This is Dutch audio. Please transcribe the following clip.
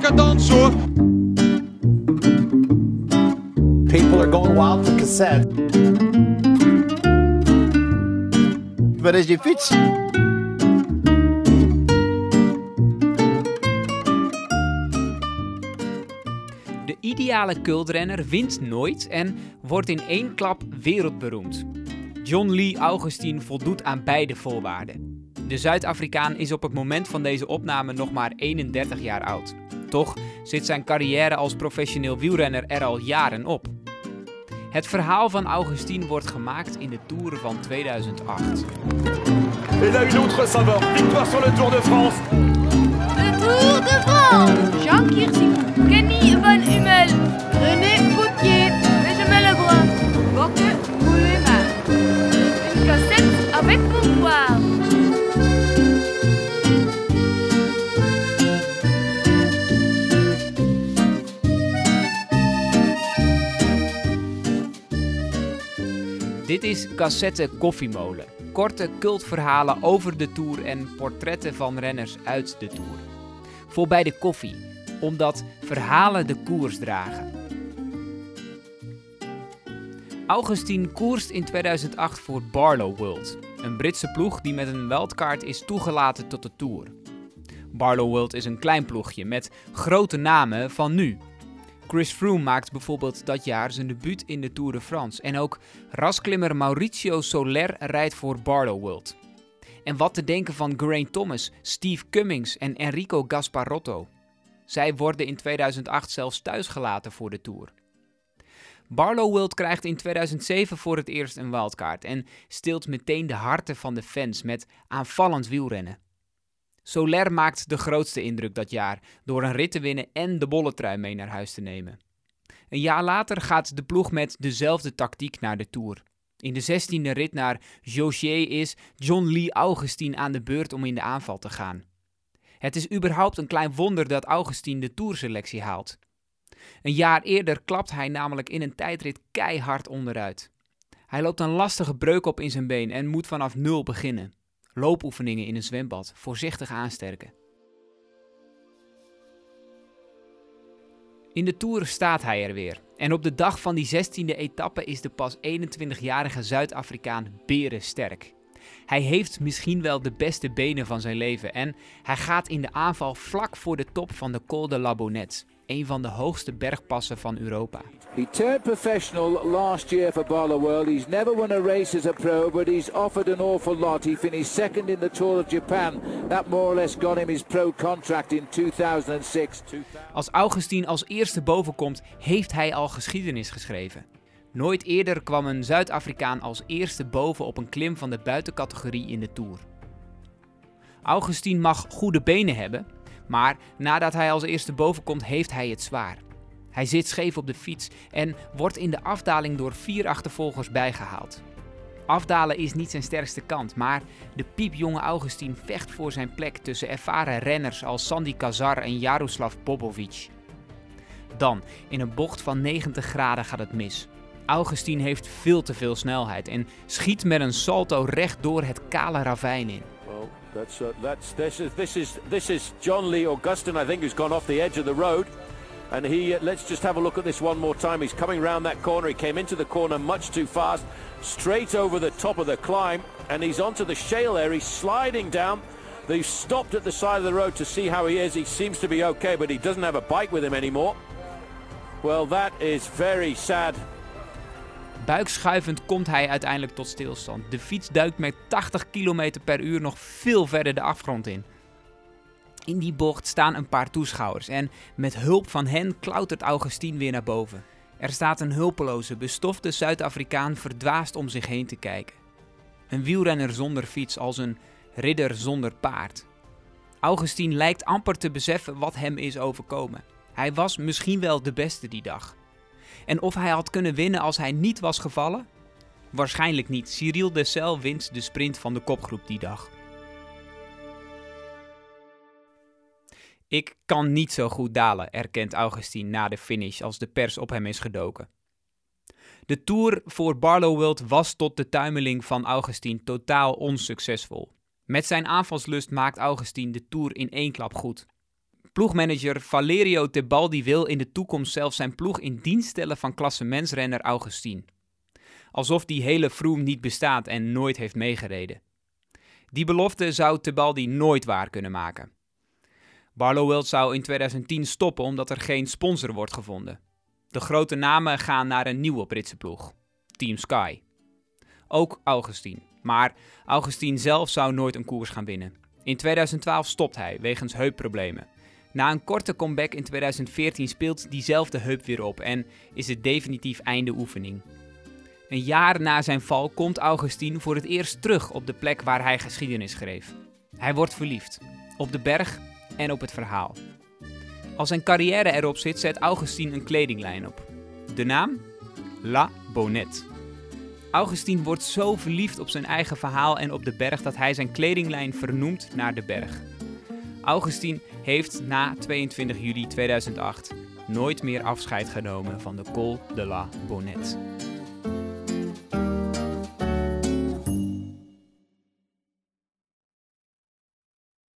decadence hoor. People are going wild for cassette. Waar is je fiets? De ideale cultrenner wint nooit en wordt in één klap wereldberoemd. John Lee Augustin voldoet aan beide voorwaarden. De Zuid-Afrikaan is op het moment van deze opname nog maar 31 jaar oud. Toch zit zijn carrière als professioneel wielrenner er al jaren op. Het verhaal van Augustin wordt gemaakt in de Tour van 2008. Et là, une autre saveur. Victoire sur le Tour de France. Le Tour de France Jean Kirchig, Kenny Van Hummel, René Poutier, Benjamin Lebrun, Borke Moulema. Une cassette avec pouvoir. Dit is Cassette Koffiemolen. Korte cultverhalen over de Tour en portretten van renners uit de Tour. Voor bij de koffie, omdat verhalen de koers dragen. Augustin koerst in 2008 voor Barlow World, een Britse ploeg die met een wildcard is toegelaten tot de Tour. Barlow World is een klein ploegje met grote namen van nu. Chris Froome maakt bijvoorbeeld dat jaar zijn debuut in de Tour de France. En ook rasklimmer Mauricio Soler rijdt voor Barlow World. En wat te denken van Geraint Thomas, Steve Cummings en Enrico Gasparotto. Zij worden in 2008 zelfs thuisgelaten voor de Tour. Barlow World krijgt in 2007 voor het eerst een wildcard en steelt meteen de harten van de fans met aanvallend wielrennen. Soler maakt de grootste indruk dat jaar door een rit te winnen en de bolletrui mee naar huis te nemen. Een jaar later gaat de ploeg met dezelfde tactiek naar de Tour. In de 16e rit naar Jaugier is John Lee Augustin aan de beurt om in de aanval te gaan. Het is überhaupt een klein wonder dat Augustin de Tourselectie haalt. Een jaar eerder klapt hij namelijk in een tijdrit keihard onderuit. Hij loopt een lastige breuk op in zijn been en moet vanaf nul beginnen loopoefeningen in een zwembad voorzichtig aansterken. In de Tour staat hij er weer. En op de dag van die 16e etappe is de pas 21-jarige Zuid-Afrikaan berensterk. Hij heeft misschien wel de beste benen van zijn leven en hij gaat in de aanval vlak voor de top van de Col de la Bonette, een van de hoogste bergpassen van Europa. He turned professional last year for Barlow World. He's never won a race as a pro, but he's offered an awful lot. He finished second in the Tour of Japan. That more or less got him his pro contract in 2006. Als Augustin als eerste bovenkomt, heeft hij al geschiedenis geschreven. Nooit eerder kwam een Zuid-Afrikaan als eerste boven op een klim van de buitencategorie in de Tour. Augustin mag goede benen hebben, maar nadat hij als eerste bovenkomt, heeft hij het zwaar. Hij zit scheef op de fiets en wordt in de afdaling door vier achtervolgers bijgehaald. Afdalen is niet zijn sterkste kant, maar de piepjonge Augustin vecht voor zijn plek tussen ervaren renners als Sandy Kazar en Jaroslav Popovic. Dan, in een bocht van 90 graden gaat het mis. Augustin heeft veel te veel snelheid en schiet met een salto recht door het kale ravijn in. Well, that's, uh, that's, this, is, this, is, this is John Lee Augustin, I think, who's gone off the edge of the road. And he, uh, let's just have a look at this one more time. He's coming round that corner. He came into the corner much too fast, straight over the top of the climb, and he's onto the shale area, He's sliding down. They've stopped at the side of the road to see how he is. He seems to be okay, but he doesn't have a bike with him anymore. Well, that is very sad. Buikschuivend komt hij uiteindelijk tot stilstand. De fiets duikt met 80 km per uur nog veel verder de afgrond in. In die bocht staan een paar toeschouwers en met hulp van hen klautert Augustin weer naar boven. Er staat een hulpeloze, bestofte Zuid-Afrikaan verdwaasd om zich heen te kijken. Een wielrenner zonder fiets als een ridder zonder paard. Augustin lijkt amper te beseffen wat hem is overkomen. Hij was misschien wel de beste die dag. En of hij had kunnen winnen als hij niet was gevallen? Waarschijnlijk niet. Cyril Dessel wint de sprint van de kopgroep die dag. Ik kan niet zo goed dalen, erkent Augustin na de finish als de pers op hem is gedoken. De tour voor Barlow World was tot de tuimeling van Augustin totaal onsuccesvol. Met zijn aanvalslust maakt Augustin de tour in één klap goed. Ploegmanager Valerio Tebaldi wil in de toekomst zelfs zijn ploeg in dienst stellen van klassementsrenner Augustin. Alsof die hele Froome niet bestaat en nooit heeft meegereden. Die belofte zou Tebaldi nooit waar kunnen maken. Barlow zou in 2010 stoppen omdat er geen sponsor wordt gevonden. De grote namen gaan naar een nieuwe Britse ploeg, Team Sky. Ook Augustin. Maar Augustin zelf zou nooit een koers gaan winnen. In 2012 stopt hij wegens heupproblemen. Na een korte comeback in 2014 speelt diezelfde heup weer op en is het definitief einde oefening. Een jaar na zijn val komt Augustin voor het eerst terug op de plek waar hij geschiedenis schreef. Hij wordt verliefd. Op de berg en op het verhaal. Als zijn carrière erop zit, zet Augustin een kledinglijn op. De naam? La Bonette. Augustin wordt zo verliefd op zijn eigen verhaal en op de berg dat hij zijn kledinglijn vernoemt naar de berg. Augustin heeft na 22 juli 2008 nooit meer afscheid genomen van de Col de la Bonette.